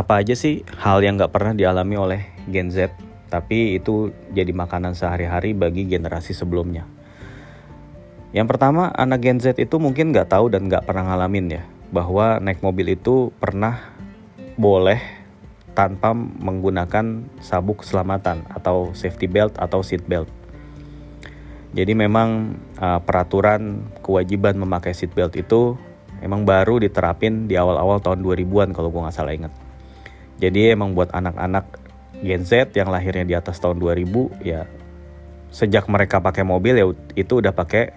apa aja sih hal yang nggak pernah dialami oleh Gen Z, tapi itu jadi makanan sehari-hari bagi generasi sebelumnya. Yang pertama, anak Gen Z itu mungkin nggak tahu dan nggak pernah ngalamin ya, bahwa naik mobil itu pernah boleh tanpa menggunakan sabuk keselamatan atau safety belt atau seat belt. Jadi memang uh, peraturan kewajiban memakai seat belt itu emang baru diterapin di awal-awal tahun 2000-an kalau gue nggak salah ingat. Jadi emang buat anak-anak Gen Z yang lahirnya di atas tahun 2000 ya sejak mereka pakai mobil ya itu udah pakai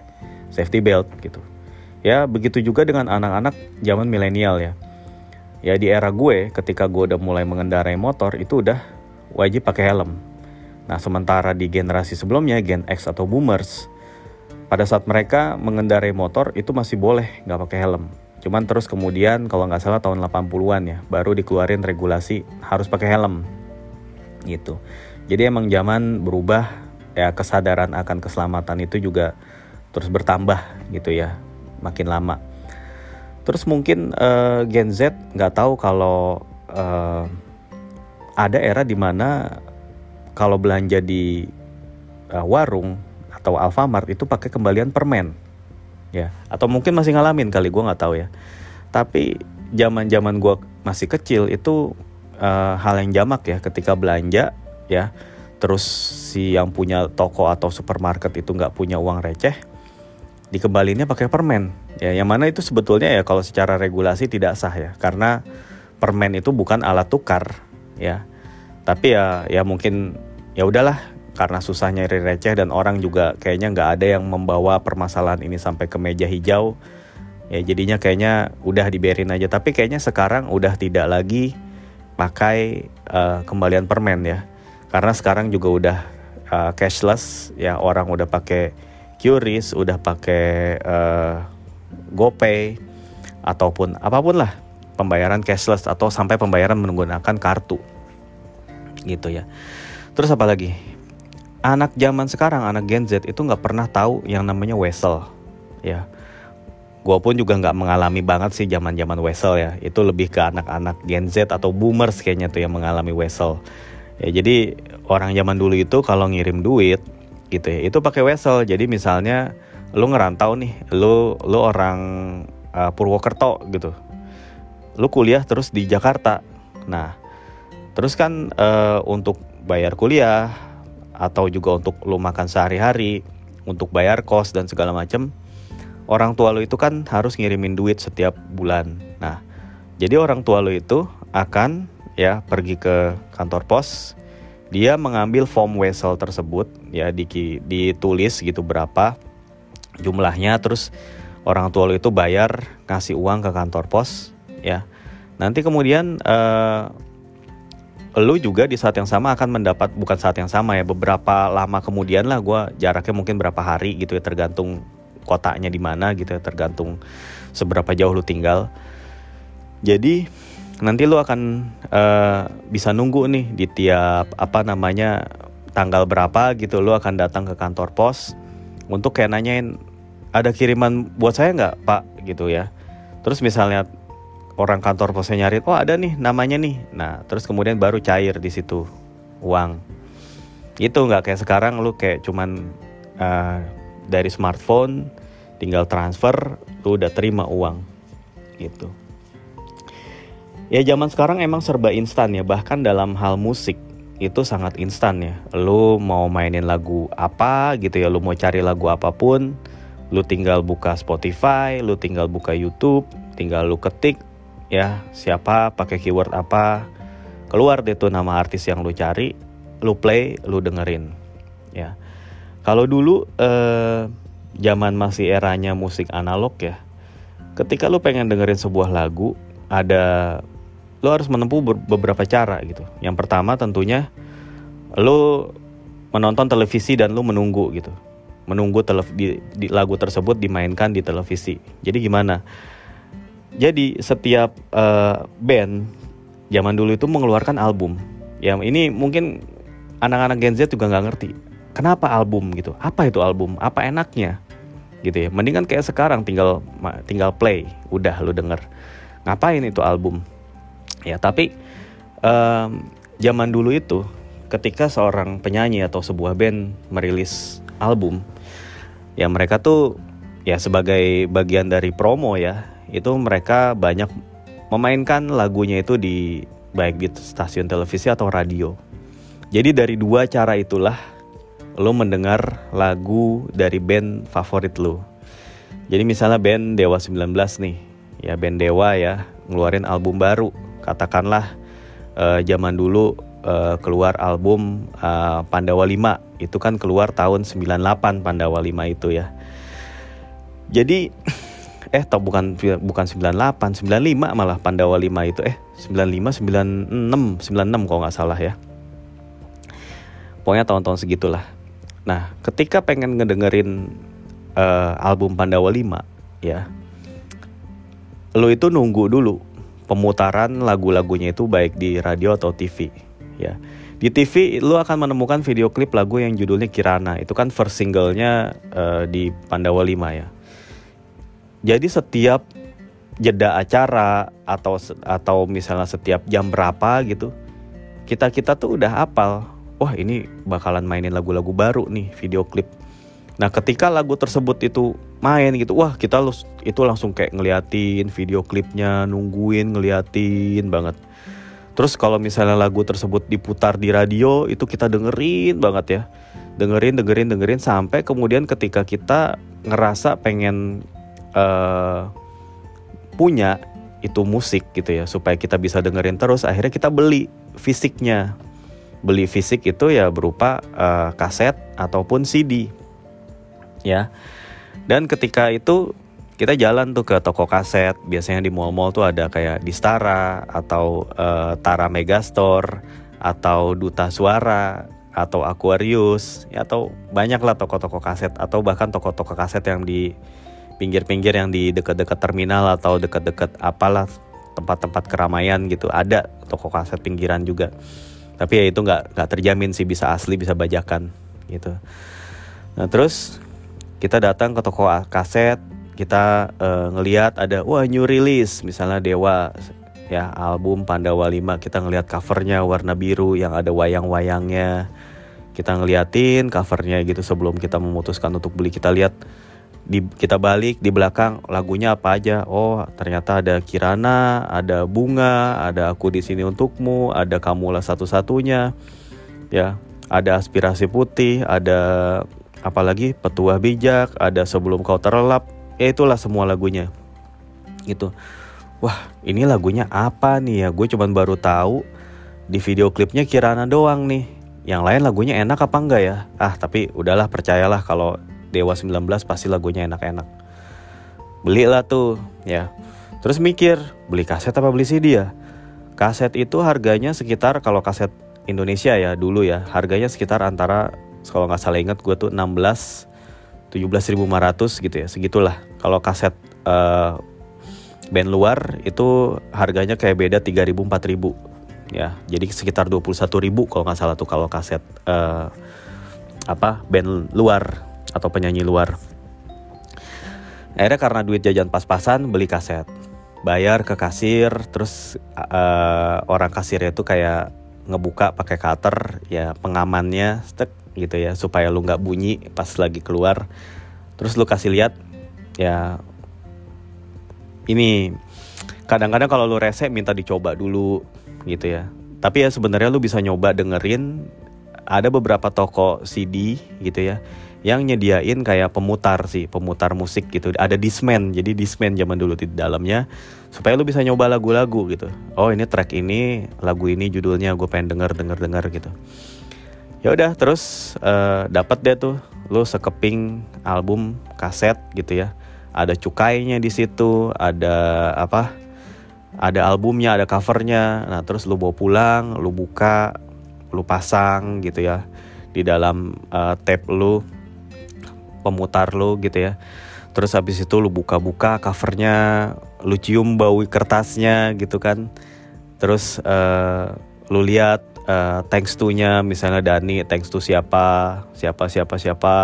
safety belt gitu. Ya begitu juga dengan anak-anak zaman milenial ya. Ya di era gue ketika gue udah mulai mengendarai motor itu udah wajib pakai helm. Nah sementara di generasi sebelumnya Gen X atau Boomers pada saat mereka mengendarai motor itu masih boleh nggak pakai helm. Cuman terus kemudian kalau nggak salah tahun 80-an ya baru dikeluarin regulasi harus pakai helm gitu. Jadi emang zaman berubah ya kesadaran akan keselamatan itu juga terus bertambah gitu ya makin lama. Terus mungkin uh, Gen Z nggak tahu kalau uh, ada era di mana kalau belanja di uh, warung atau Alfamart itu pakai kembalian permen ya. Atau mungkin masih ngalamin kali gue nggak tahu ya. Tapi zaman zaman gue masih kecil itu uh, hal yang jamak ya. Ketika belanja ya terus si yang punya toko atau supermarket itu nggak punya uang receh dikembalinya pakai permen. Ya yang mana itu sebetulnya ya kalau secara regulasi tidak sah ya. Karena permen itu bukan alat tukar ya. Tapi ya ya mungkin ya udahlah karena susah nyari receh dan orang juga kayaknya nggak ada yang membawa permasalahan ini sampai ke meja hijau. Ya jadinya kayaknya udah diberin aja. Tapi kayaknya sekarang udah tidak lagi pakai uh, kembalian permen ya. Karena sekarang juga udah uh, cashless. Ya orang udah pakai QRIS udah pakai uh, GoPay ataupun apa pun lah. Pembayaran cashless atau sampai pembayaran menggunakan kartu. Gitu ya. Terus apa lagi anak zaman sekarang, anak Gen Z itu nggak pernah tahu yang namanya wesel, ya. Gue pun juga nggak mengalami banget sih zaman zaman wesel ya. Itu lebih ke anak-anak Gen Z atau boomers kayaknya tuh yang mengalami wesel. Ya jadi orang zaman dulu itu kalau ngirim duit gitu ya, itu pakai wesel. Jadi misalnya lu ngerantau nih, lu lu orang uh, Purwokerto gitu, lu kuliah terus di Jakarta. Nah, terus kan uh, untuk bayar kuliah atau juga untuk lo makan sehari-hari, untuk bayar kos dan segala macam, orang tua lo itu kan harus ngirimin duit setiap bulan. Nah, jadi orang tua lo itu akan ya pergi ke kantor pos, dia mengambil form wesel tersebut ya di, ditulis gitu berapa jumlahnya, terus orang tua lo itu bayar kasih uang ke kantor pos ya. Nanti kemudian uh, lu juga di saat yang sama akan mendapat bukan saat yang sama ya beberapa lama kemudian lah gue jaraknya mungkin berapa hari gitu ya tergantung kotanya di mana gitu ya tergantung seberapa jauh lu tinggal. Jadi nanti lu akan uh, bisa nunggu nih di tiap apa namanya tanggal berapa gitu lu akan datang ke kantor pos untuk kayak nanyain ada kiriman buat saya nggak pak? gitu ya. Terus misalnya orang kantor posnya nyari oh ada nih namanya nih. Nah terus kemudian baru cair di situ uang. Itu nggak kayak sekarang lu kayak cuman uh, dari smartphone tinggal transfer lu udah terima uang gitu. Ya zaman sekarang emang serba instan ya bahkan dalam hal musik itu sangat instan ya. Lu mau mainin lagu apa gitu ya lu mau cari lagu apa pun lu tinggal buka Spotify lu tinggal buka YouTube tinggal lu ketik ya siapa pakai keyword apa keluar deh tuh nama artis yang lu cari lu play lu dengerin ya. Kalau dulu eh, zaman masih eranya musik analog ya ketika lu pengen dengerin sebuah lagu ada lu harus menempuh beberapa cara gitu. Yang pertama tentunya lu menonton televisi dan lu menunggu gitu. Menunggu di, di lagu tersebut dimainkan di televisi. Jadi gimana jadi setiap uh, band zaman dulu itu mengeluarkan album. Ya ini mungkin anak-anak Gen Z juga nggak ngerti. Kenapa album gitu? Apa itu album? Apa enaknya? Gitu ya. Mendingan kayak sekarang tinggal tinggal play, udah lu denger. Ngapain itu album? Ya tapi um, zaman dulu itu ketika seorang penyanyi atau sebuah band merilis album ya mereka tuh ya sebagai bagian dari promo ya itu mereka banyak memainkan lagunya itu di baik di stasiun televisi atau radio. Jadi dari dua cara itulah lo mendengar lagu dari band favorit lo. Jadi misalnya band Dewa 19 nih, ya band Dewa ya ngeluarin album baru. Katakanlah uh, zaman dulu uh, keluar album uh, Pandawa 5 itu kan keluar tahun 98 Pandawa 5 itu ya. Jadi eh tau bukan bukan 98 95 malah Pandawa 5 itu. Eh 95 96 96 kalau nggak salah ya. Pokoknya tahun-tahun segitulah. Nah ketika pengen ngedengerin uh, album Pandawa 5 ya lo itu nunggu dulu pemutaran lagu-lagunya itu baik di radio atau TV ya. Di TV lo akan menemukan video klip lagu yang judulnya Kirana. Itu kan first singlenya uh, di Pandawa 5 ya jadi setiap jeda acara atau atau misalnya setiap jam berapa gitu, kita kita tuh udah hafal. Wah ini bakalan mainin lagu-lagu baru nih video klip. Nah ketika lagu tersebut itu main gitu, wah kita itu langsung kayak ngeliatin video klipnya, nungguin ngeliatin banget. Terus kalau misalnya lagu tersebut diputar di radio itu kita dengerin banget ya. Dengerin, dengerin, dengerin sampai kemudian ketika kita ngerasa pengen uh, punya itu musik gitu ya supaya kita bisa dengerin terus akhirnya kita beli fisiknya. Beli fisik itu ya berupa uh, kaset ataupun CD ya. Dan ketika itu kita jalan tuh ke toko kaset. Biasanya di mall-mall tuh ada kayak di Stara atau uh, Tara Megastore atau Duta Suara atau Aquarius ya atau banyak lah toko-toko kaset atau bahkan toko-toko kaset yang di pinggir-pinggir yang di dekat-dekat terminal atau dekat-dekat apalah tempat-tempat keramaian gitu. Ada toko kaset pinggiran juga. Tapi ya itu nggak nggak terjamin sih bisa asli bisa bajakan gitu. Nah terus kita datang ke toko kaset. Kita uh, ngelihat ada wah new release. Misalnya Dewa ya album Pandawa 5 kita ngelihat covernya warna biru yang ada wayang-wayangnya. Kita ngeliatin covernya gitu sebelum kita memutuskan untuk beli. Kita lihat di kita balik di belakang lagunya apa aja? Oh ternyata ada Kirana ada bunga ada aku di sini untukmu ada kamulah satu-satunya ya. Ada aspirasi putih ada apalagi petua bijak ada sebelum kau terlelap. Ya itulah semua lagunya. Gitu. Wah ini lagunya apa nih ya? Gue cuman baru tahu di video klipnya Kirana doang nih. Yang lain lagunya enak apa enggak ya? Ah tapi udahlah percayalah kalau Dewa 19 pasti lagunya enak-enak. Belilah tuh ya. Terus mikir, beli kaset apa beli CD ya? Kaset itu harganya sekitar kalau kaset Indonesia ya dulu ya, harganya sekitar antara kalau nggak salah ingat gue tuh 16 17.500 gitu ya, segitulah. Kalau kaset uh, band luar itu harganya kayak beda 3.000 4.000 ya. Jadi sekitar 21.000 kalau nggak salah tuh kalau kaset uh, apa band luar atau penyanyi luar. Akhirnya karena duit jajan pas-pasan beli kaset. Bayar ke kasir, terus uh, orang kasirnya itu kayak ngebuka pakai cutter ya pengamannya stek gitu ya supaya lu nggak bunyi pas lagi keluar. Terus lu kasih lihat ya ini kadang-kadang kalau lu rese minta dicoba dulu gitu ya. Tapi ya sebenarnya lu bisa nyoba dengerin ada beberapa toko CD gitu ya yang nyediain kayak pemutar sih, pemutar musik gitu. Ada Discman, jadi Discman zaman dulu di dalamnya supaya lu bisa nyoba lagu-lagu gitu. Oh ini track ini, lagu ini judulnya gue pengen denger denger denger gitu. Ya udah terus uh, dapat deh tuh lu sekeping album kaset gitu ya. Ada cukainya di situ, ada apa? Ada albumnya, ada covernya. Nah terus lu bawa pulang, lu buka, lu pasang gitu ya di dalam uh, tape lu pemutar lo gitu ya. Terus habis itu lu buka-buka covernya lu cium bau kertasnya gitu kan. Terus uh, lu lihat uh, thanks to nya misalnya Dani thanks to siapa siapa siapa siapa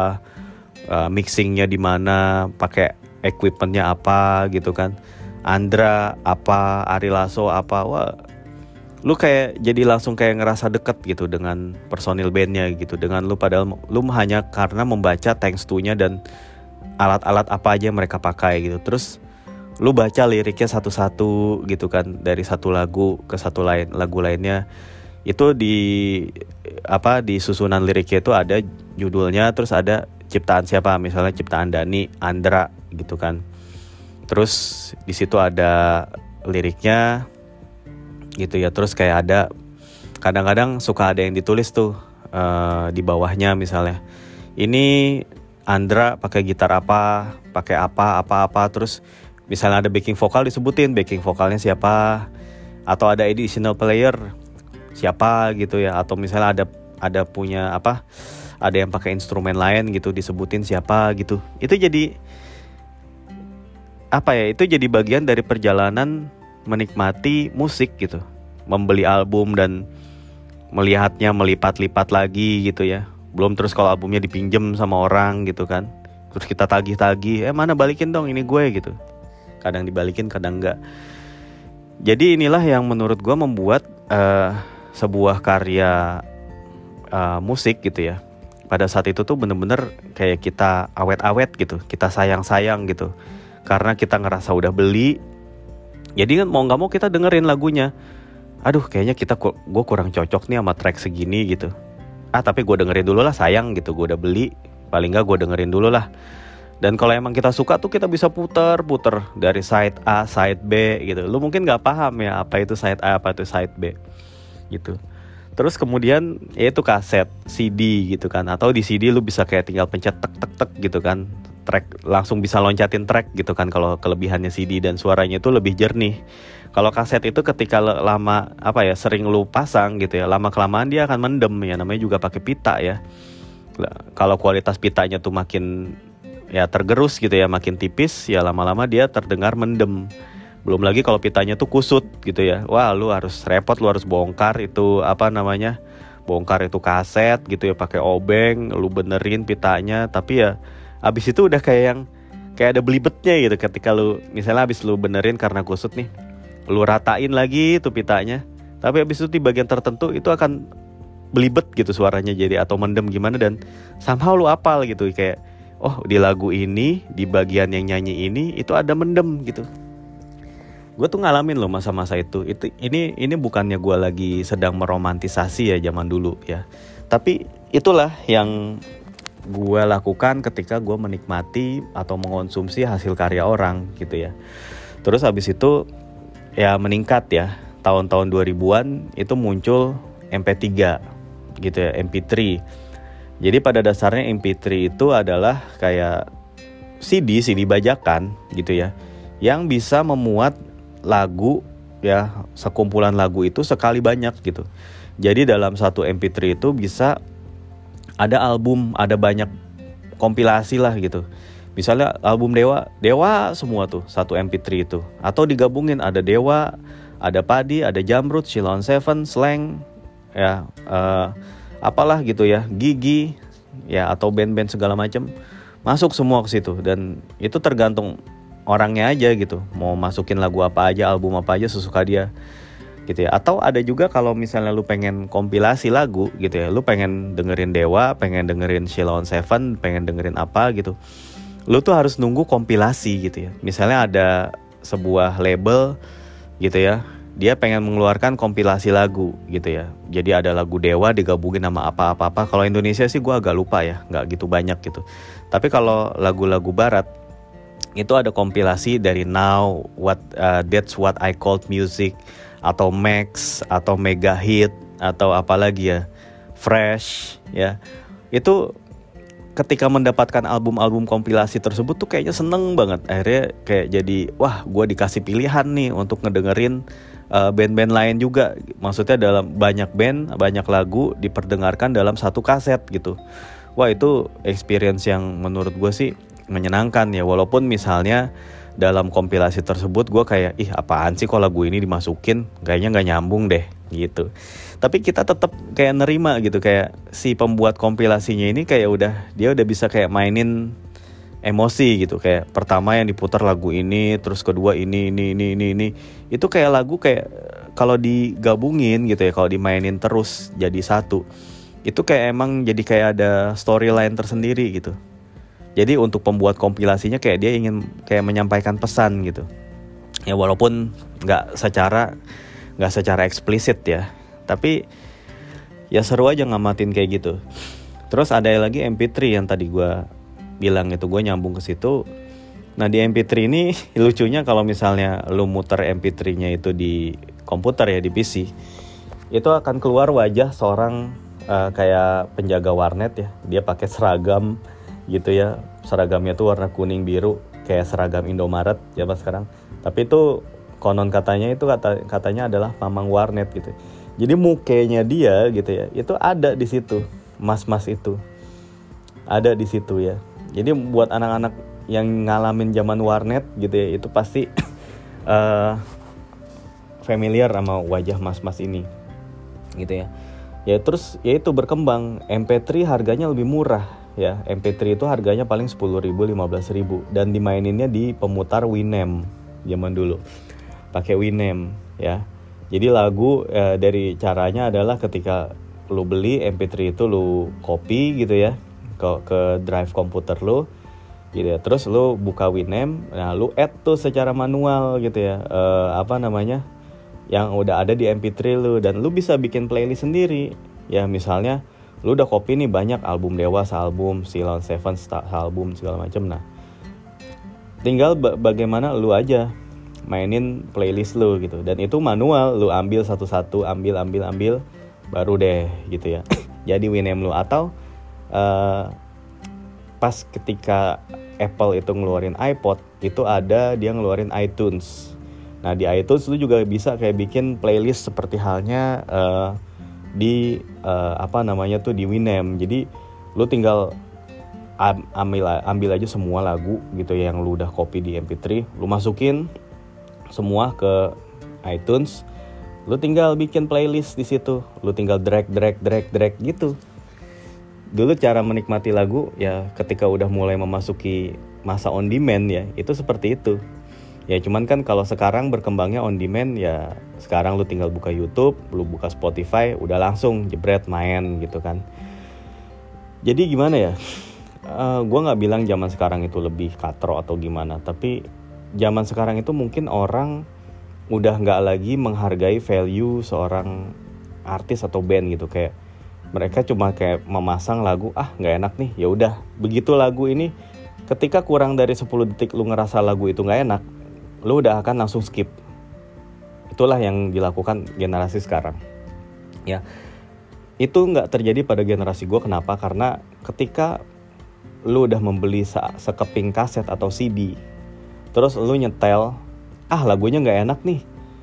uh, mixingnya di mana pakai equipmentnya apa gitu kan. Andra apa Ari Lasso apa wah lu kayak jadi langsung kayak ngerasa deket gitu dengan personil bandnya gitu. Dengan lu padahal lu hanya karena membaca thanks to-nya dan alat-alat apa aja yang mereka pakai gitu. Terus lu baca liriknya satu-satu gitu kan dari satu lagu ke satu lain lagu lainnya. Itu di apa di susunan liriknya itu ada judulnya terus ada ciptaan siapa misalnya ciptaan Dani Andra gitu kan. Terus di situ ada liriknya gitu ya. Terus kayak ada kadang-kadang suka ada yang ditulis tuh uh, di bawahnya misalnya ini Andra pakai gitar apa pakai apa apa apa. Terus misalnya ada backing vokal disebutin backing vokalnya siapa atau ada additional player siapa gitu ya. Atau misalnya ada ada punya apa ada yang pakai instrumen lain gitu disebutin siapa gitu. Itu jadi apa ya itu jadi bagian dari perjalanan menikmati musik gitu. Membeli album dan melihatnya melipat-lipat lagi gitu ya. Belum terus kalau albumnya dipinjem sama orang gitu kan. Terus kita tagih-tagih eh mana balikin dong ini gue gitu. Kadang dibalikin kadang enggak jadi inilah yang menurut gue membuat uh, sebuah karya uh, musik gitu ya. Pada saat itu tuh bener-bener kayak kita awet-awet gitu kita sayang-sayang gitu. Karena kita ngerasa udah beli jadi kan mau nggak mau kita dengerin lagunya aduh kayaknya kita gue kurang cocok nih sama track segini gitu ah tapi gue dengerin dulu lah sayang gitu gue udah beli paling nggak gue dengerin dulu lah dan kalau emang kita suka tuh kita bisa puter-puter dari side A, side B gitu. Lu mungkin nggak paham ya apa itu side A, apa itu side B gitu. Terus kemudian ya itu kaset, CD gitu kan. Atau di CD lu bisa kayak tinggal pencet tek tek tek gitu kan. Track langsung bisa loncatin track gitu kan kalau kelebihannya CD dan suaranya itu lebih jernih. Kalau kaset itu ketika lama apa ya sering lu pasang gitu ya, lama kelamaan dia akan mendem ya namanya juga pakai pita ya. Kalau kualitas pitanya tuh makin ya tergerus gitu ya makin tipis ya lama-lama dia terdengar mendem belum lagi kalau pitanya tuh kusut gitu ya wah lu harus repot lu harus bongkar itu apa namanya bongkar itu kaset gitu ya pakai obeng lu benerin pitanya tapi ya abis itu udah kayak yang kayak ada belibetnya gitu. Ketika lu misalnya abis lu benerin karena kusut nih lu ratain lagi tuh pitanya. Tapi abis itu di bagian tertentu itu akan belibet gitu suaranya jadi atau mendem gimana dan somehow lu apal gitu. Kayak oh di lagu ini di bagian yang nyanyi ini itu ada mendem gitu. Gue tuh ngalamin loh masa-masa itu. Itu ini ini bukannya gue lagi sedang meromantisasi ya zaman dulu ya. Tapi itulah yang gue lakukan ketika gue menikmati atau mengonsumsi hasil karya orang gitu ya. Terus habis itu ya meningkat ya. Tahun-tahun 2000-an itu muncul MP3 gitu ya MP3 jadi pada dasarnya MP3 itu adalah kayak CD, CD bajakan gitu ya, yang bisa memuat lagu ya sekumpulan lagu itu sekali banyak gitu. Jadi dalam satu MP3 itu bisa ada album, ada banyak kompilasi lah gitu. Misalnya album Dewa, Dewa semua tuh satu MP3 itu. Atau digabungin ada Dewa, ada Padi, ada Jamrut, Shilon Seven, Slang, ya. Uh, apalah gitu ya gigi ya atau band-band segala macam masuk semua ke situ dan itu tergantung orangnya aja gitu mau masukin lagu apa aja album apa aja sesuka dia gitu ya atau ada juga kalau misalnya lu pengen kompilasi lagu gitu ya lu pengen dengerin Dewa pengen dengerin Sheila Seven pengen dengerin apa gitu lu tuh harus nunggu kompilasi gitu ya misalnya ada sebuah label gitu ya dia pengen mengeluarkan kompilasi lagu gitu ya. Jadi ada lagu Dewa digabungin sama apa-apa-apa. Kalau Indonesia sih gue agak lupa ya, nggak gitu banyak gitu. Tapi kalau lagu-lagu Barat itu ada kompilasi dari Now, What uh, That's What I Called Music, atau Max, atau Mega Hit, atau apa lagi ya, Fresh, ya. Itu ketika mendapatkan album-album kompilasi tersebut tuh kayaknya seneng banget. Akhirnya kayak jadi wah gue dikasih pilihan nih untuk ngedengerin Eh, band-band uh, lain juga. Maksudnya dalam banyak band banyak lagu diperdengarkan dalam satu kaset gitu. Wah itu experience yang menurut gue sih menyenangkan ya. Walaupun misalnya dalam kompilasi tersebut gue kayak ih apaan sih kok lagu ini dimasukin? Kayaknya nggak nyambung deh gitu. Tapi kita tetap kayak nerima gitu kayak si pembuat kompilasinya ini kayak udah dia udah bisa kayak mainin emosi gitu. Kayak pertama yang diputar lagu ini terus kedua ini ini ini ini ini. Itu kayak lagu kayak kalau digabungin gitu ya kalau dimainin terus jadi satu itu kayak emang jadi kayak ada storyline tersendiri gitu jadi untuk pembuat kompilasinya kayak dia ingin kayak menyampaikan pesan gitu. Ya walaupun nggak secara nggak secara eksplisit ya. Tapi ya seru aja ngamatin kayak gitu. Terus ada lagi MP3 yang tadi gue bilang itu gue nyambung ke situ. Nah di MP3 ini lucunya kalau misalnya lu muter MP3-nya itu di komputer ya di PC, itu akan keluar wajah seorang uh, kayak penjaga warnet ya. Dia pakai seragam gitu ya, seragamnya tuh warna kuning biru kayak seragam Indomaret zaman sekarang. Tapi itu konon katanya itu kata katanya adalah mamang warnet gitu. Jadi mukanya dia gitu ya, itu ada di situ, mas-mas itu ada di situ ya. Jadi buat anak-anak yang ngalamin zaman warnet gitu ya itu pasti uh, familiar sama wajah mas-mas ini gitu ya ya terus ya itu berkembang MP3 harganya lebih murah ya MP3 itu harganya paling 10.000 15.000 dan dimaininnya di pemutar Winamp zaman dulu. Pakai Winamp ya. Jadi lagu eh, dari caranya adalah ketika lu beli MP3 itu lu copy gitu ya ke ke drive komputer lu gitu ya. Terus lu buka Winamp nah lu add tuh secara manual gitu ya. Uh, apa namanya yang udah ada di MP3 lu. Dan lu bisa bikin playlist sendiri. Ya misalnya lu udah copy nih banyak album Dewa album Silon Seven album segala macam nah tinggal bagaimana lu aja mainin playlist lu gitu. Dan itu manual lu ambil satu-satu ambil ambil ambil baru deh gitu ya. Jadi Winamp lu. Atau uh, pas ketika Apple itu ngeluarin iPod itu ada dia ngeluarin iTunes. Nah di iTunes lu juga bisa kayak bikin playlist seperti halnya uh, di uh, apa namanya tuh di Winamp jadi lu tinggal ambil ambil aja semua lagu gitu ya yang lu udah copy di MP3 lu masukin semua ke iTunes lu tinggal bikin playlist di situ. Lu tinggal drag drag drag drag gitu. Dulu cara menikmati lagu ya ketika udah mulai memasuki masa on demand ya itu seperti itu ya cuman kan kalau sekarang berkembangnya on demand ya sekarang lu tinggal buka YouTube lu buka Spotify udah langsung jebret main gitu kan. Jadi gimana ya? Uh, eh, gue nggak bilang zaman sekarang itu lebih katro atau gimana tapi zaman sekarang itu mungkin orang udah nggak lagi menghargai value seorang artis atau band gitu. Kayak mereka cuma kayak memasang lagu ah nggak enak nih. Ya udah begitu lagu ini ketika kurang dari 10 detik lu ngerasa lagu itu nggak enak lu udah akan langsung skip. Itulah yang dilakukan generasi sekarang. Ya. Itu nggak terjadi pada generasi gue kenapa? Karena ketika lu udah membeli sekeping kaset atau CD terus lu nyetel ah lagunya nggak enak nih.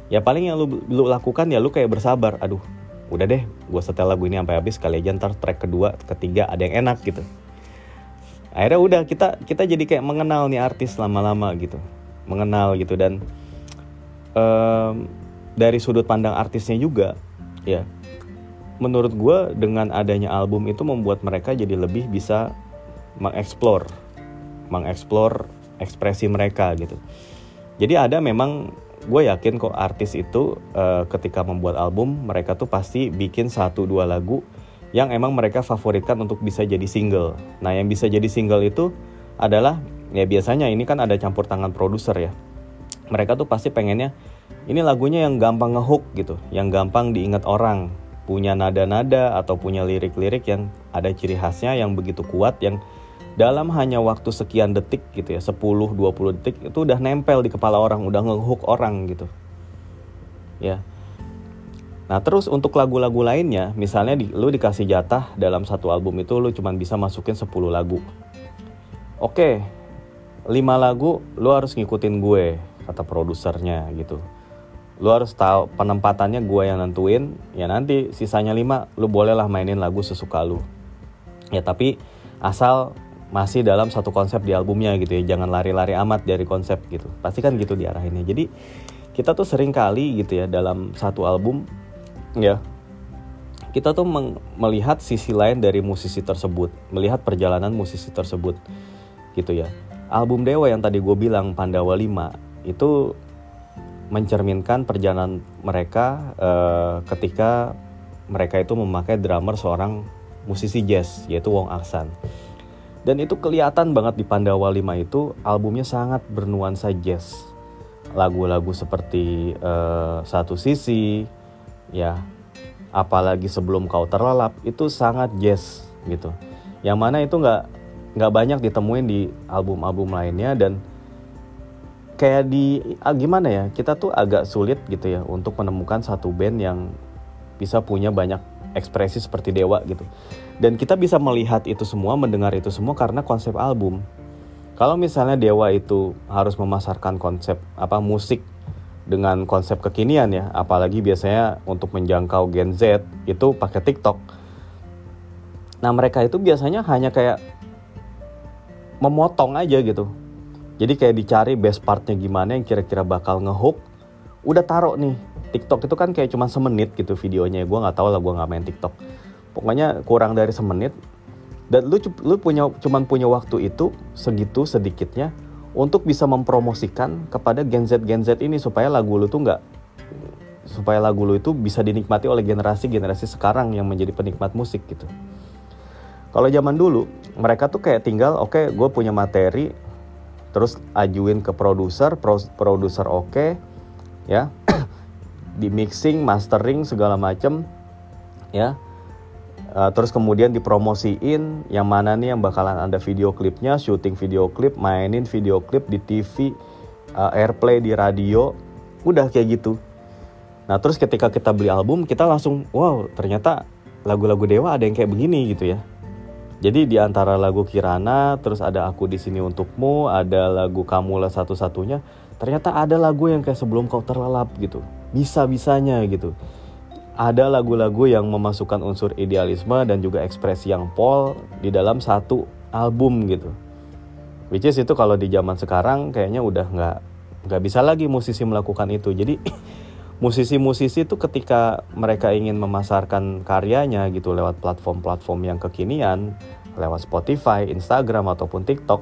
Ya paling yang lu, lu lakukan ya lu kayak bersabar aduh udah deh gue setel lagu ini sampai habis kali aja ntar track kedua ketiga ada yang enak gitu. Akhirnya udah kita kita jadi kayak mengenal nih artis lama-lama gitu mengenal gitu dan um, dari sudut pandang artisnya juga ya menurut gue dengan adanya album itu membuat mereka jadi lebih bisa mengeksplor mengeksplor ekspresi mereka gitu jadi ada memang gue yakin kok artis itu uh, ketika membuat album mereka tuh pasti bikin satu dua lagu yang emang mereka favoritkan untuk bisa jadi single. Nah yang bisa jadi single itu adalah ya biasanya ini kan ada campur tangan produser ya. Mereka tuh pasti pengennya ini lagunya yang gampang ngehook gitu, yang gampang diingat orang, punya nada-nada atau punya lirik-lirik yang ada ciri khasnya yang begitu kuat yang dalam hanya waktu sekian detik gitu ya 10-20 detik itu udah nempel di kepala orang udah ngehook orang gitu. Ya. Nah terus untuk lagu-lagu lainnya misalnya di, lu dikasih jatah dalam satu album itu lu cuma bisa masukin 10 lagu. Oke 5 lagu lu harus ngikutin gue kata produsernya gitu. Lu harus tahu penempatannya gue yang nentuin ya nanti sisanya 5 lu bolehlah mainin lagu sesuka lu. Ya tapi asal masih dalam satu konsep di albumnya gitu ya jangan lari-lari amat dari konsep gitu. Pasti kan gitu diarahinnya. Jadi kita tuh sering kali gitu ya dalam satu album ya kita tuh melihat sisi lain dari musisi tersebut melihat perjalanan musisi tersebut gitu ya album Dewa yang tadi gue bilang Pandawa 5 itu mencerminkan perjalanan mereka uh, ketika mereka itu memakai drummer seorang musisi jazz yaitu Wong Aksan. Dan itu kelihatan banget di Pandawa 5 itu albumnya sangat bernuansa jazz. Lagu-lagu seperti uh, Satu Sisi, ya, apalagi sebelum kau terlelap itu sangat jazz gitu. Yang mana itu nggak nggak banyak ditemuin di album-album lainnya dan kayak di ah, gimana ya kita tuh agak sulit gitu ya untuk menemukan satu band yang bisa punya banyak ekspresi seperti Dewa gitu. Dan kita bisa melihat itu semua, mendengar itu semua karena konsep album. Kalau misalnya Dewa itu harus memasarkan konsep apa musik dengan konsep kekinian ya, apalagi biasanya untuk menjangkau Gen Z itu pakai TikTok. Nah, mereka itu biasanya hanya kayak memotong aja gitu. Jadi kayak dicari best partnya gimana yang kira-kira bakal ngehook, udah taruh nih TikTok itu kan kayak cuma semenit gitu videonya gue nggak tahu lah gue nggak main TikTok pokoknya kurang dari semenit dan lu lu punya cuman punya waktu itu segitu sedikitnya untuk bisa mempromosikan kepada Gen Z Gen Z ini supaya lagu lu tuh nggak supaya lagu lu itu bisa dinikmati oleh generasi generasi sekarang yang menjadi penikmat musik gitu. Kalau zaman dulu mereka tuh kayak tinggal oke okay, gue punya materi terus ajuin ke produser, produser oke okay, ya di mixing, mastering segala macem ya. Uh, terus kemudian dipromosiin yang mana nih yang bakalan ada video klipnya, syuting video klip, mainin video klip di TV, uh, eh, airplay di radio, udah kayak gitu. Nah terus ketika kita beli album kita langsung wow ternyata lagu-lagu Dewa ada yang kayak begini gitu ya. Jadi di antara lagu Kirana, terus ada Aku di sini untukmu, ada lagu Kamulah satu-satunya, ternyata ada lagu yang kayak sebelum kau terlelap gitu bisa-bisanya gitu. Ada lagu-lagu yang memasukkan unsur idealisme dan juga ekspresi yang pol di dalam satu album gitu. Which is itu kalau di zaman sekarang kayaknya udah nggak nggak bisa lagi musisi melakukan itu. Jadi musisi-musisi itu ketika mereka ingin memasarkan karyanya gitu lewat platform-platform yang kekinian, lewat Spotify, Instagram ataupun TikTok,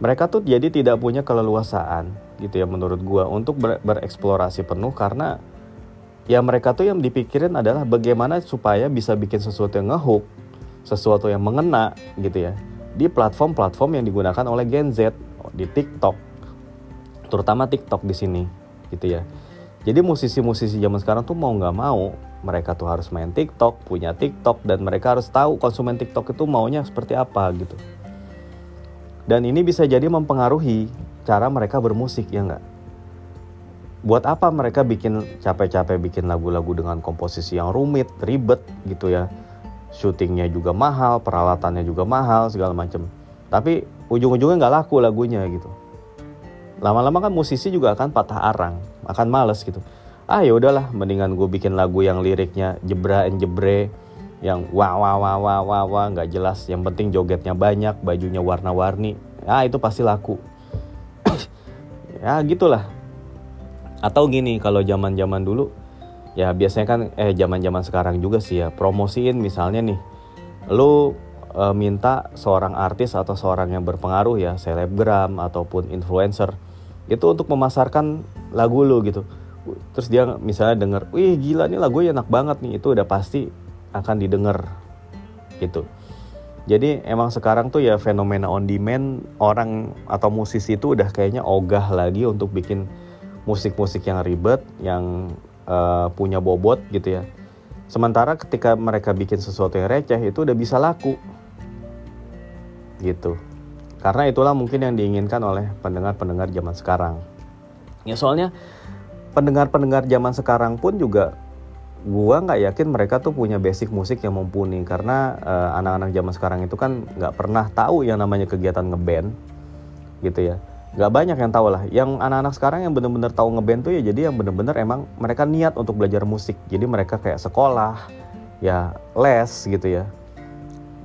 mereka tuh jadi tidak punya keleluasaan gitu ya menurut gua untuk ber bereksplorasi penuh karena ya mereka tuh yang dipikirin adalah bagaimana supaya bisa bikin sesuatu yang ngehook, sesuatu yang mengena gitu ya di platform-platform yang digunakan oleh Gen Z di TikTok, terutama TikTok di sini gitu ya. Jadi musisi-musisi zaman sekarang tuh mau nggak mau mereka tuh harus main TikTok, punya TikTok dan mereka harus tahu konsumen TikTok itu maunya seperti apa gitu. Dan ini bisa jadi mempengaruhi cara mereka bermusik ya nggak? Buat apa mereka bikin capek-capek bikin lagu-lagu dengan komposisi yang rumit, ribet gitu ya. Syutingnya juga mahal, peralatannya juga mahal, segala macam. Tapi ujung-ujungnya nggak laku lagunya gitu. Lama-lama kan musisi juga akan patah arang, akan males gitu. Ah ya udahlah, mendingan gue bikin lagu yang liriknya jebra and jebre, yang wah wah wah wah wah wah nggak jelas. Yang penting jogetnya banyak, bajunya warna-warni. Ah itu pasti laku ya gitulah atau gini kalau zaman zaman dulu ya biasanya kan eh zaman zaman sekarang juga sih ya promosiin misalnya nih lu e, minta seorang artis atau seorang yang berpengaruh ya selebgram ataupun influencer itu untuk memasarkan lagu lu gitu terus dia misalnya denger wih gila nih lagu enak banget nih itu udah pasti akan didengar gitu jadi emang sekarang tuh ya fenomena on demand orang atau musisi itu udah kayaknya ogah lagi untuk bikin musik-musik yang ribet, yang uh, punya bobot gitu ya. Sementara ketika mereka bikin sesuatu yang receh itu udah bisa laku. Gitu. Karena itulah mungkin yang diinginkan oleh pendengar-pendengar zaman sekarang. Ya soalnya pendengar-pendengar zaman sekarang pun juga gua nggak yakin mereka tuh punya basic musik yang mumpuni. Karena uh, anak-anak zaman sekarang itu kan nggak pernah tahu yang namanya kegiatan ngeband gitu ya. Nggak banyak yang tahu lah. Yang anak-anak sekarang yang bener-bener tahu ngeband tuh ya jadi yang bener-bener emang mereka niat untuk belajar musik. Jadi mereka kayak sekolah ya les gitu ya.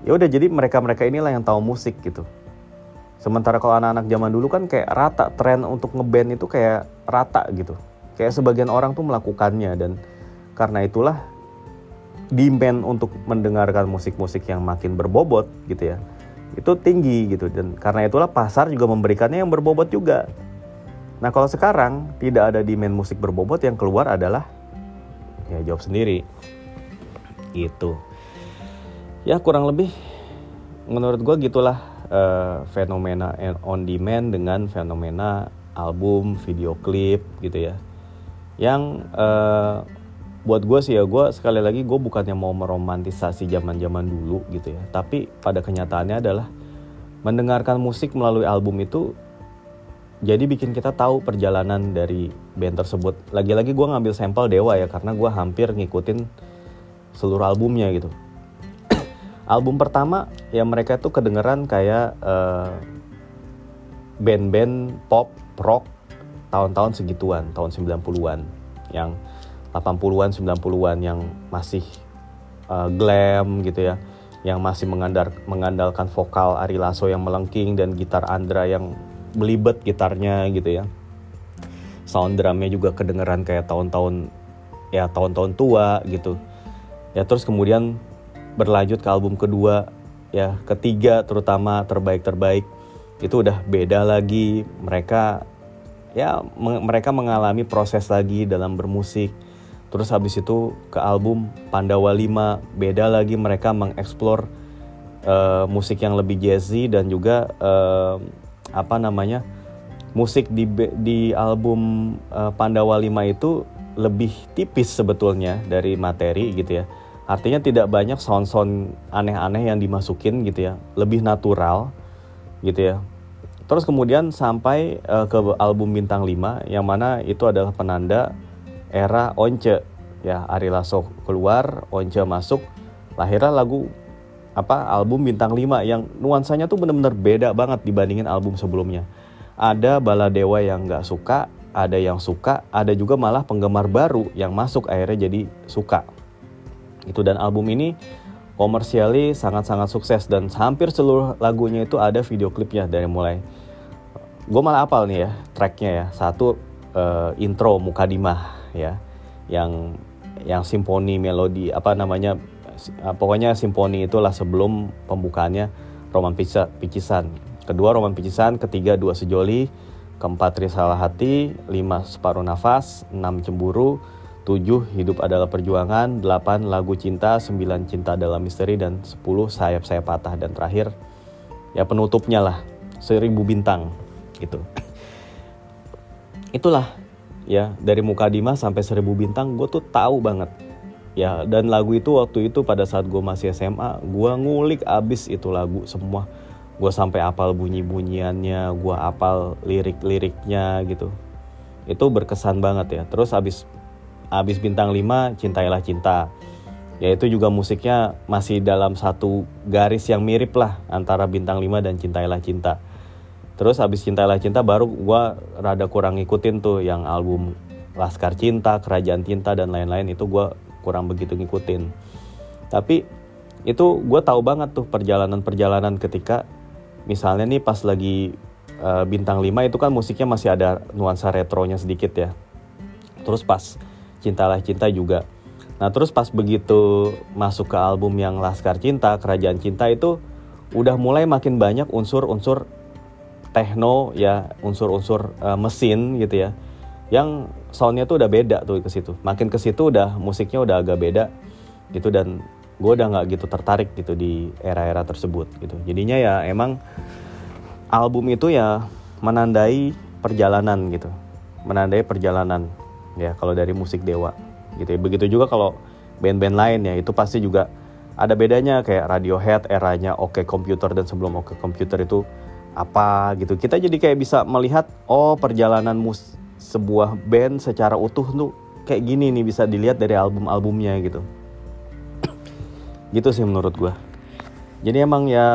Ya udah jadi mereka-mereka inilah yang tahu musik gitu sementara kalau anak-anak zaman dulu kan kayak rata tren untuk ngeband itu kayak rata gitu kayak sebagian orang tuh melakukannya dan karena itulah demand untuk mendengarkan musik-musik yang makin berbobot gitu ya itu tinggi gitu dan karena itulah pasar juga memberikannya yang berbobot juga Nah kalau sekarang tidak ada demand musik berbobot yang keluar adalah ya jawab sendiri. Gitu. Ya kurang lebih menurut gue gitulah uh, fenomena on demand dengan fenomena album, video klip gitu ya. Yang uh, buat gue sih ya gue sekali lagi gue bukannya mau meromantisasi zaman zaman dulu gitu ya. Tapi pada kenyataannya adalah mendengarkan musik melalui album itu jadi bikin kita tahu perjalanan dari band tersebut. Lagi-lagi gue ngambil sampel Dewa ya karena gue hampir ngikutin seluruh albumnya gitu. Album pertama ya mereka tuh kedengeran kayak uh, band-band pop rock tahun-tahun segituan, tahun 90-an yang 80-an 90-an yang masih uh, glam gitu ya. Yang masih mengandar, mengandalkan vokal Ari Lasso yang melengking dan gitar Andra yang belibet gitarnya gitu ya. Sound drumnya juga kedengeran kayak tahun-tahun ya tahun-tahun tua gitu. Ya terus kemudian berlanjut ke album kedua ya ketiga terutama terbaik terbaik itu udah beda lagi. Mereka ya mereka mengalami proses lagi dalam bermusik. Terus habis itu ke album Pandawa 5 beda lagi mereka mengeksplor uh, musik yang lebih jazzy dan juga uh, apa namanya musik di di album uh, Pandawa 5 itu lebih tipis sebetulnya dari materi gitu ya. Artinya tidak banyak sound-sound aneh-aneh yang dimasukin gitu ya, lebih natural gitu ya. Terus kemudian sampai uh, ke album Bintang 5 yang mana itu adalah penanda era Once ya Ari Lasso keluar, Once masuk, lahirlah lagu apa album bintang 5 yang nuansanya tuh bener-bener beda banget dibandingin album sebelumnya. Ada baladewa yang nggak suka, ada yang suka, ada juga malah penggemar baru yang masuk akhirnya jadi suka. Itu dan album ini komersiali sangat-sangat sukses dan hampir seluruh lagunya itu ada video klipnya dari mulai. Gue malah apal nih ya tracknya ya. Satu uh, intro Mukadimah ya. Yang yang simfoni melodi apa namanya uh, pokoknya simponi itulah sebelum pembukaannya Roman Picisan. Kedua Roman Picisan, ketiga Dua Sejoli, keempat Risalah Hati, lima Separuh Nafas, enam Cemburu, tujuh Hidup Adalah Perjuangan, delapan Lagu Cinta, sembilan Cinta Dalam Misteri, dan sepuluh Sayap Saya Patah. Dan terakhir, ya penutupnya lah, Seribu Bintang. Gitu. Itulah ya dari Mukadimah sampai Seribu Bintang gue tuh tahu banget ya dan lagu itu waktu itu pada saat gue masih SMA gue ngulik abis itu lagu semua gue sampai apal bunyi bunyiannya gue apal lirik liriknya gitu itu berkesan banget ya terus abis abis bintang 5 cintailah cinta. Ya itu juga musiknya masih dalam satu garis yang mirip lah antara bintang 5 dan cintailah cinta. Terus abis cintailah cinta baru gue rada kurang ngikutin tuh yang album Laskar Cinta, Kerajaan Cinta dan lain-lain. Itu gue kurang begitu ngikutin. Tapi itu gue tahu banget tuh perjalanan-perjalanan ketika misalnya nih pas lagi uh, bintang 5 itu kan musiknya masih ada nuansa retronya sedikit ya. Terus pas Cintalah Cinta juga. Nah terus pas begitu masuk ke album yang Laskar Cinta Kerajaan Cinta itu udah mulai makin banyak unsur-unsur techno ya unsur-unsur uh, mesin gitu ya yang soundnya tuh udah beda tuh ke situ. Makin ke situ udah musiknya udah agak beda gitu dan gue udah nggak gitu tertarik gitu di era-era tersebut gitu. Jadinya ya emang album itu ya menandai perjalanan gitu menandai perjalanan ya kalau dari musik dewa gitu ya. begitu juga kalau band-band lain ya itu pasti juga ada bedanya kayak Radiohead eranya Oke okay Computer dan sebelum Oke okay Computer itu apa gitu. Kita jadi kayak bisa melihat oh perjalanan mus sebuah band secara utuh tuh kayak gini nih bisa dilihat dari album-albumnya gitu. Gitu sih menurut gue jadi emang ya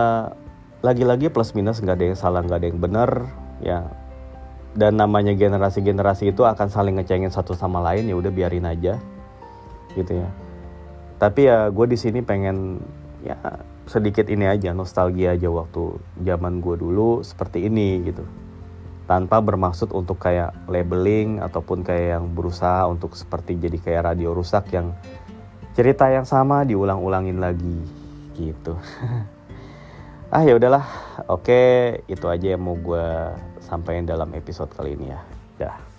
lagi-lagi plus minus nggak ada yang salah nggak ada yang benar ya dan namanya generasi-generasi itu akan saling ngecengin satu sama lain ya udah biarin aja gitu ya. Tapi ya gue di sini pengen ya sedikit ini aja nostalgia aja waktu zaman gue dulu seperti ini gitu. Tanpa bermaksud untuk kayak labeling ataupun kayak yang berusaha untuk seperti jadi kayak radio rusak yang cerita yang sama diulang-ulangin lagi gitu. ah ya udahlah, oke itu aja yang mau gue sampaikan dalam episode kali ini ya. Dah.